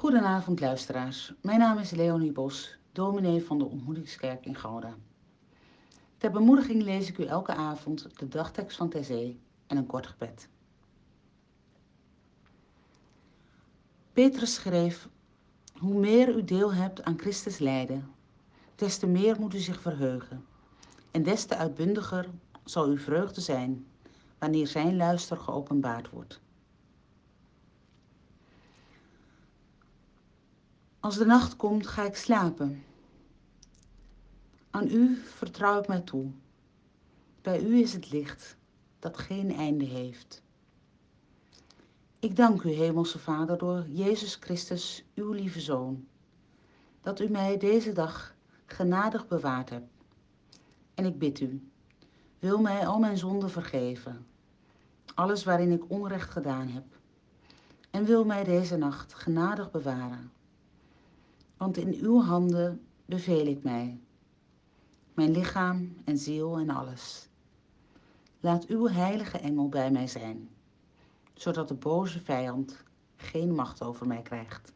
Goedenavond luisteraars, mijn naam is Leonie Bos, dominee van de Ontmoetingskerk in Gouda. Ter bemoediging lees ik u elke avond de dagtekst van Terzee en een kort gebed. Petrus schreef, hoe meer u deel hebt aan Christus lijden, des te meer moet u zich verheugen en des te uitbundiger zal uw vreugde zijn wanneer zijn luister geopenbaard wordt. Als de nacht komt, ga ik slapen. Aan u vertrouw ik mij toe. Bij u is het licht dat geen einde heeft. Ik dank u, Hemelse Vader, door Jezus Christus, uw lieve Zoon, dat u mij deze dag genadig bewaard hebt. En ik bid u, wil mij al mijn zonden vergeven, alles waarin ik onrecht gedaan heb, en wil mij deze nacht genadig bewaren want in uw handen beveel ik mij, mijn lichaam en ziel en alles. Laat uw heilige engel bij mij zijn, zodat de boze vijand geen macht over mij krijgt.